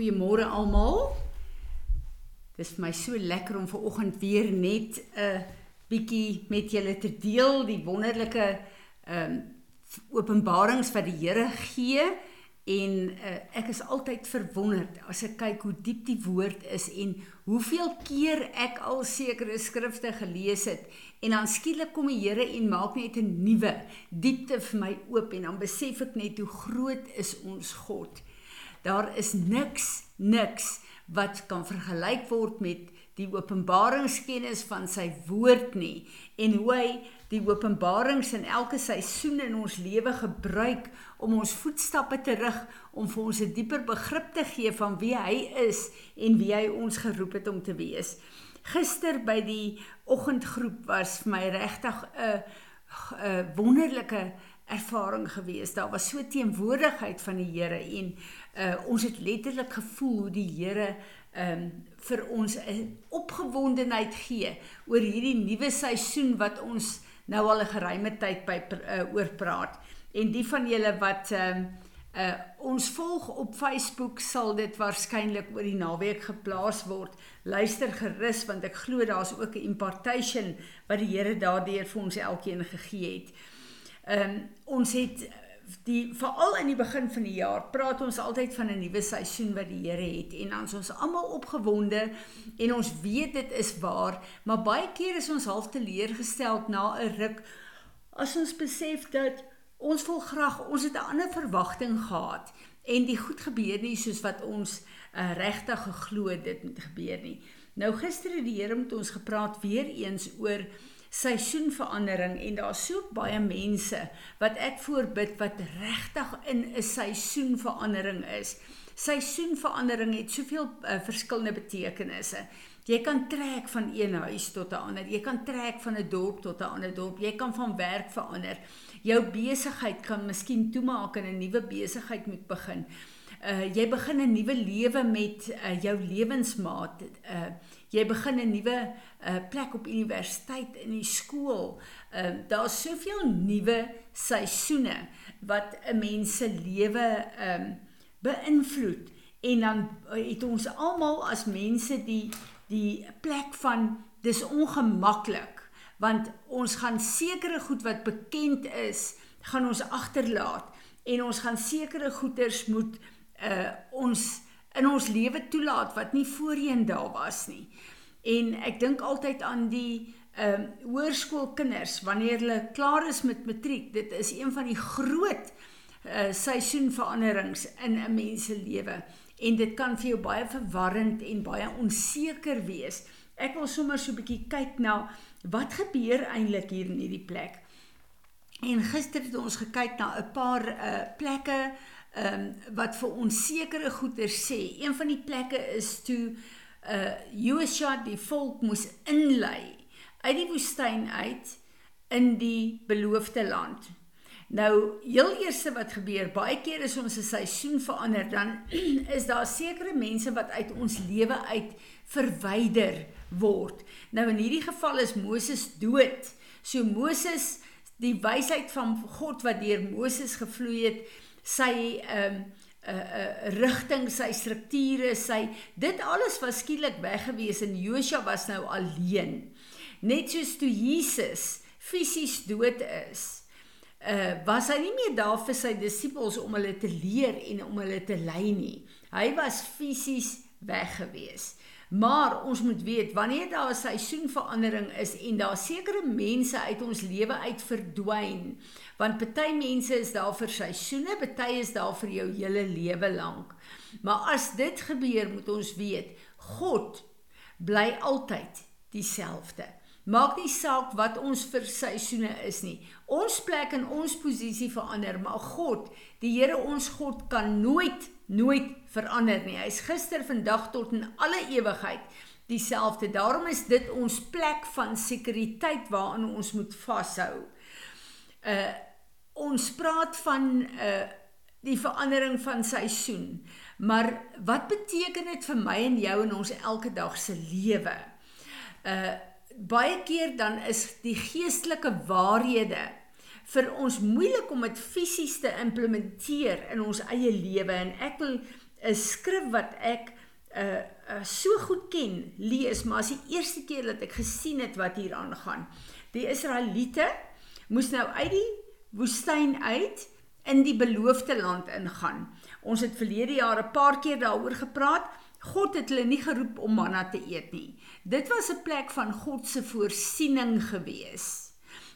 Goeiemôre almal. Dit is vir my so lekker om ver oggend weer net 'n uh, bietjie met julle te deel die wonderlike ehm um, openbarings wat die Here gee en uh, ek is altyd verwonderd as ek kyk hoe diep die woord is en hoeveel keer ek al sekere skrifte gelees het en dan skielik kom die Here en maak net 'n nuwe diepte vir my oop en dan besef ek net hoe groot is ons God. Daar is niks niks wat kan vergelyk word met die openbaringskennis van sy woord nie en hoe hy die openbarings in elke seisoen in ons lewe gebruik om ons voetstappe te rig om vir ons 'n dieper begrip te gee van wie hy is en wie hy ons geroep het om te wees. Gister by die oggendgroep was vir my regtig 'n 'n wonderlike ervaring gewees. Daar was so teenwoordigheid van die Here en uh, ons het letterlik gevoel hoe die Here um, vir ons 'n opgewondenheid gee oor hierdie nuwe seisoen wat ons nou al 'n geruime tyd by uh, oor praat. En die van julle wat um, uh, ons volg op Facebook sal dit waarskynlik oor die naweek geplaas word. Luister gerus want ek glo daar's ook 'n impartation wat die Here daardeur vir ons elkeen gegee het. Ehm um, ons het die veral in die begin van die jaar praat ons altyd van 'n nuwe seisoen wat die Here het en dan is ons almal opgewonde en ons weet dit is waar, maar baie keer is ons half teleurgesteld na 'n ruk as ons besef dat ons wil graag ons het 'n ander verwagting gehad en die goed gebeur nie soos wat ons uh, regtig geglo dit moet gebeur nie. Nou gister het die Here met ons gepraat weer eens oor seisoenverandering en daar's so baie mense wat ek voorbid wat regtig in 'n seisoenverandering is. Seisoenverandering het soveel uh, verskillende betekenisse. Jy kan trek van een huis tot 'n ander. Jy kan trek van 'n dorp tot 'n ander dorp. Jy kan van werk verander. Jou besigheid kan miskien toemaak en 'n nuwe besigheid moet begin. Uh jy begin 'n nuwe lewe met uh, jou lewensmaat. Uh jy begin 'n nuwe uh, plek op universiteit in die skool. Ehm uh, daar's soveel nuwe seisoene wat 'n mens se lewe ehm um, beïnvloed en dan het ons almal as mense die die plek van dis ongemaklik want ons gaan sekere goed wat bekend is gaan ons agterlaat en ons gaan sekere goeders moet uh ons in ons lewe toelaat wat nie voorheen daar was nie. En ek dink altyd aan die ehm um, hoërskoolkinders wanneer hulle klaar is met matriek. Dit is een van die groot uh seisoenveranderings in 'n mens se lewe en dit kan vir jou baie verwarrend en baie onseker wees. Ek wil sommer so 'n bietjie kyk na wat gebeur eintlik hier in hierdie plek. En gister het ons gekyk na 'n paar uh plekke ehm um, wat vir ons sekere goeie sê. Een van die plekke is toe uh Joshua die volk moes inlei uit die woestyn uit in die beloofde land. Nou, heel eerste wat gebeur, baie keer is ons 'n seisoen verander, dan is daar sekere mense wat uit ons lewe uit verwyder word. Nou in hierdie geval is Moses dood. So Moses, die wysheid van God wat deur Moses gevloei het, sy ehm um, uh, uh, rigting, sy strukture, sy dit alles was skielik weg gewees en Josua was nou alleen. Net soos toe Jesus fisies dood is, uh was hy nie meer daar vir sy disippels om hulle te leer en om hulle te lei nie. Hy was fisies weg gewees. Maar ons moet weet wanneer daar 'n seisoenverandering is en daar sekere mense uit ons lewe uit verdwyn, want party mense is daar vir seisoene, party is daar vir jou hele lewe lank. Maar as dit gebeur, moet ons weet, God bly altyd dieselfde. Maak nie saak wat ons vir seisoene is nie. Ons plek en ons posisie verander, maar God, die Here ons God kan nooit nooit verander nie. Hy's gister, vandag tot in alle ewigheid dieselfde. Daarom is dit ons plek van sekuriteit waarin ons moet vashou. Uh ons praat van uh die verandering van seisoen. Maar wat beteken dit vir my en jou in ons elke dag se lewe? Uh baie keer dan is die geestelike waarhede vir ons moeilik om dit fisies te implementeer in ons eie lewe en ek wil 'n skrif wat ek uh, uh so goed ken, lees, maar as die eerste keer dat ek gesien het wat hier aangaan. Die Israeliete moes nou uit die woestyn uit in die beloofde land ingaan. Ons het verlede jaar 'n paar keer daaroor gepraat. God het hulle nie geroep om manna te eet nie. Dit was 'n plek van God se voorsiening gewees.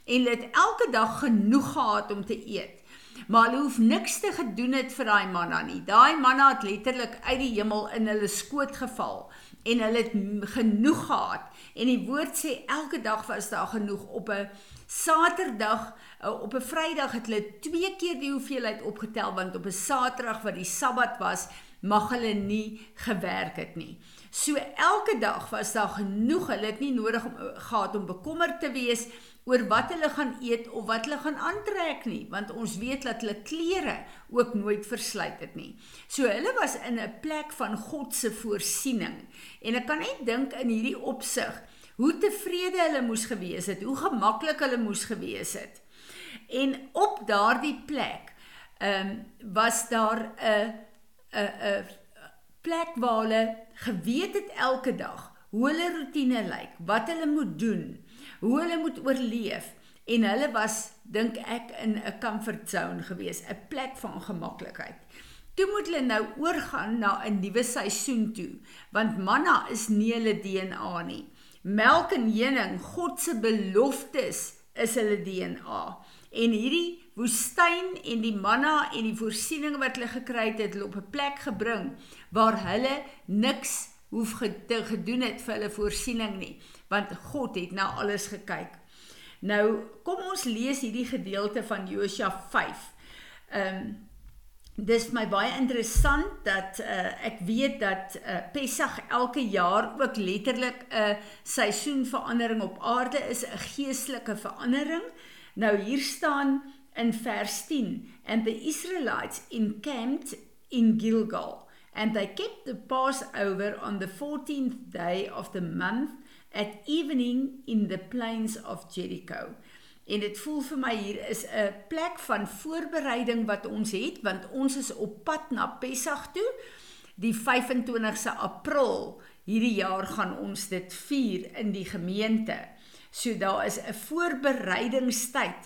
En hulle het elke dag genoeg gehad om te eet. Maar hulle hoef niks te gedoen het vir daai manna nie. Daai manna het letterlik uit die hemel in hulle skoot geval en hulle het genoeg gehad. En die woord sê elke dag was daar genoeg op 'n Saterdag eh, op 'n Vrydag het hulle twee keer die hoeveelheid opgetel want op 'n Saterdag wat die Sabbat was, mag hulle nie gewerk het nie. So elke dag was daar genoeg. Hulle het nie nodig om gehad om bekommerd te wees oor wat hulle gaan eet of wat hulle gaan aantrek nie, want ons weet dat hulle klere ook nooit versluit het nie. So hulle was in 'n plek van God se voorsiening. En ek kan net dink in hierdie opsig hoe tevrede hulle moes gewees het, hoe gemaklik hulle moes gewees het. En op daardie plek ehm um, was daar 'n 'n 'n plek waar hulle geweet het elke dag hoe hulle rotine lyk, wat hulle moet doen hoe hulle moet oorleef en hulle was dink ek in 'n comfort zone gewees, 'n plek van gemaklikheid. Toe moet hulle nou oorgaan na 'n nuwe seisoen toe, want manna is nie hulle DNA nie. Melk en honing, God se beloftes is hulle DNA. En hierdie woestyn en die manna en die voorsiening wat hulle gekry het, het hulle op 'n plek gebring waar hulle niks hoef gedoen het vir hulle voorsiening nie want God het na alles gekyk. Nou kom ons lees hierdie gedeelte van Josua 5. Ehm um, dis my baie interessant dat uh, ek weet dat uh, Pessach elke jaar ook letterlik 'n uh, seisoenverandering op aarde is, 'n geestelike verandering. Nou hier staan in vers 10 and the Israelites encamped in Gilgal and they kept the Passover on the 14th day of the month at evening in the plains of Jericho. En dit voel vir my hier is 'n plek van voorbereiding wat ons het want ons is op pad na Pessach toe. Die 25ste April hierdie jaar gaan ons dit vier in die gemeente. So daar is 'n voorbereidingstyd.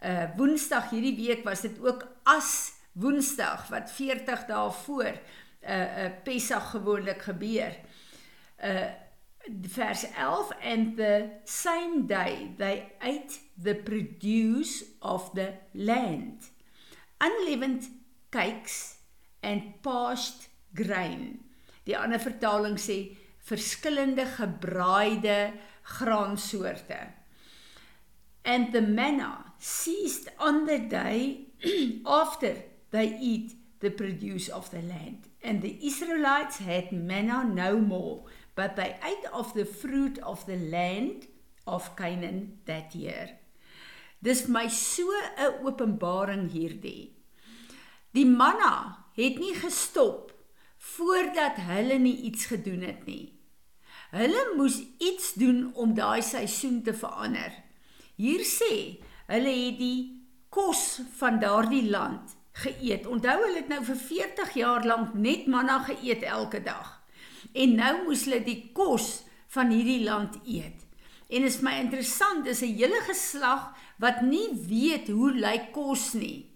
Uh Woensdag hierdie week was dit ook as Woensdag wat 40 dae voor 'n uh, 'n uh, Pessach gewoonlik gebeur. Uh verse 11 and the same day they ate the produce of the land unleavened cakes and parched grain die ander vertaling sê verskillende gebraaide graansoorte and the manna ceased on the day after they eat the produce of the land and the israelites had manna no more but they ate of the fruit of the land of Canaan that year. Dis my so 'n openbaring hierdie. Die manna het nie gestop voordat hulle nie iets gedoen het nie. Hulle moes iets doen om daai seisoen te verander. Hier sê, hulle het die kos van daardie land geëet. Onthou hulle het nou vir 40 jaar lank net manna geëet elke dag en nou moes hulle die kos van hierdie land eet. En is my interessant, dis 'n hele geslag wat nie weet hoe lyk kos nie.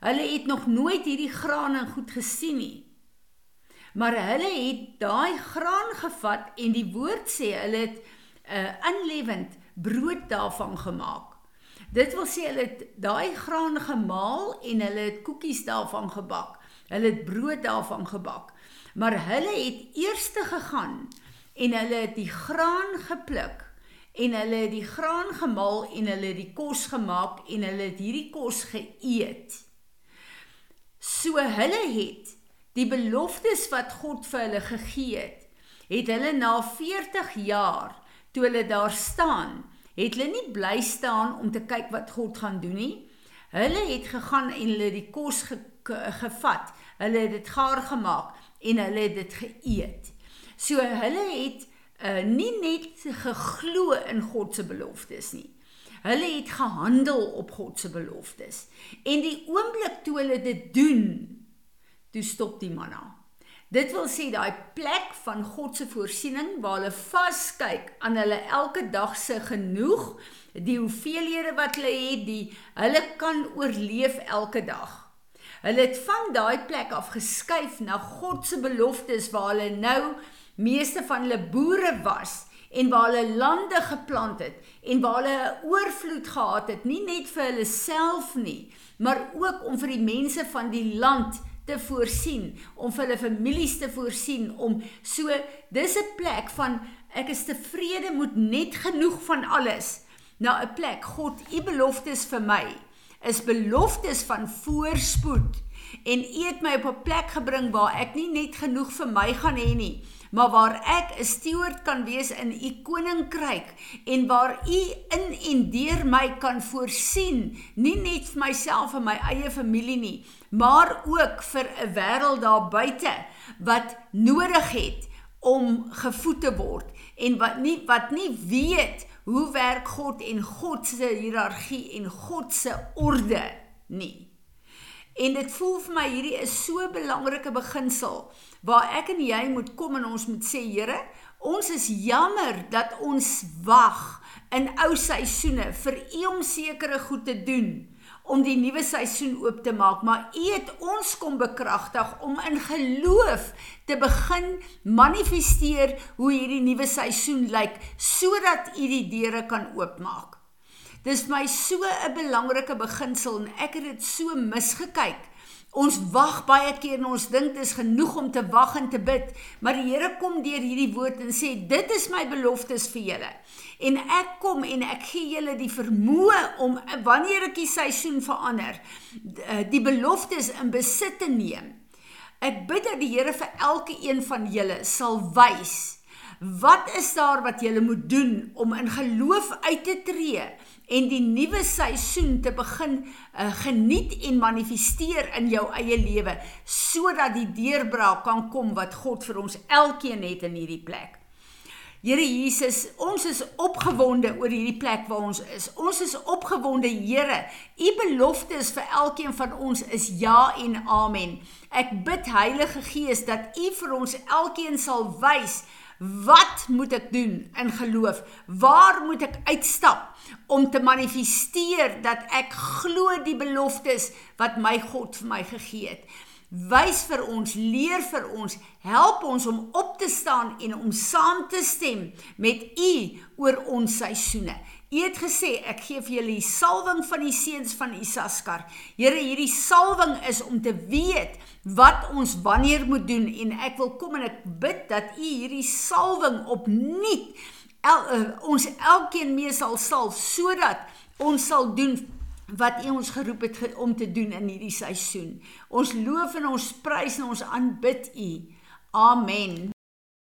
Hulle het nog nooit hierdie graan en goed gesien nie. Maar hulle het daai graan gevat en die woord sê hulle het 'n uh, unleavened brood daarvan gemaak. Dit wil sê hulle het daai graan gemaal en hulle het koekies daarvan gebak. Hulle het brood daarvan gebak maar hulle het eers te gegaan en hulle het die graan gepluk en hulle het die graan gemaal en hulle het die kos gemaak en hulle het hierdie kos geëet. So hulle het die beloftes wat God vir hulle gegee het, het hulle na 40 jaar toe hulle daar staan, het hulle nie bly staan om te kyk wat God gaan doen nie. Hulle het gegaan en hulle die kos ge gevat. Hulle het dit gaar gemaak en hulle het dit geëet. So hulle het uh, nie net geglo in God se beloftes nie. Hulle het gehandel op God se beloftes. En die oomblik toe hulle dit doen, toe stop die manna. Dit wil sê daai plek van God se voorsiening waar hulle vaskyk aan hulle elke dag se genoeg, die hoeveelhede wat hulle het, die hulle kan oorleef elke dag. Hulle het van daai plek af geskuif na God se beloftes waar hulle nou meeste van hulle boere was en waar hulle lande geplant het en waar hulle 'n oorvloed gehad het, nie net vir hulle self nie, maar ook om vir die mense van die land te voorsien, om vir hulle families te voorsien, om so dis 'n plek van ek is tevrede met net genoeg van alles. Na 'n plek God, u beloftes vir my is beloftes van voorspoed. En u het my op 'n plek gebring waar ek nie net genoeg vir my gaan hê nie maar waar ek 'n steward kan wees in u koninkryk en waar u in en deur my kan voorsien, nie net vir myself en my eie familie nie, maar ook vir 'n wêreld daar buite wat nodig het om gevoed te word en wat nie wat nie weet hoe werk God en God se hiërargie en God se orde nie. En dit voel vir my hierdie is so 'n belangrike beginsel waar ek en jy moet kom en ons moet sê Here, ons is jammer dat ons wag in ou seisoene vir U om sekere goed te doen om die nuwe seisoen oop te maak, maar U het ons kom bekragtig om in geloof te begin manifesteer hoe hierdie nuwe seisoen lyk sodat U die deure kan oopmaak. Dis my so 'n belangrike beginsel en ek het dit so misgekyk. Ons wag baie keer en ons dink dit is genoeg om te wag en te bid, maar die Here kom deur hierdie woord en sê dit is my beloftes vir julle. En ek kom en ek gee julle die vermoë om wanneer ek die seisoen verander, eh, die beloftes in besit te neem. Ek bid dat die Here vir elke een van julle sal wys wat is daar wat julle moet doen om in geloof uit te tree en die nuwe seisoen te begin uh, geniet en manifesteer in jou eie lewe sodat die deurbraak kan kom wat God vir ons elkeen het in hierdie plek. Here Jesus, ons is opgewonde oor hierdie plek waar ons is. Ons is opgewonde, Here. U beloftes vir elkeen van ons is ja en amen. Ek bid Heilige Gees dat U vir ons elkeen sal wys Wat moet ek doen in geloof? Waar moet ek uitstap om te manifesteer dat ek glo die beloftes wat my God vir my gegee het? Wys vir ons, leer vir ons, help ons om op te staan en om saam te stem met U oor ons seisoene. U het gesê ek gee vir julle die salwing van die seuns van Isaskar. Here, hierdie salwing is om te weet wat ons wanneer moet doen en ek wil kom en ek bid dat u hierdie salwing opnuut el, uh, ons elkeen mee sal salf sodat ons sal doen wat U ons geroep het om te doen in hierdie seisoen. Ons loof en ons prys en ons aanbid U. Amen.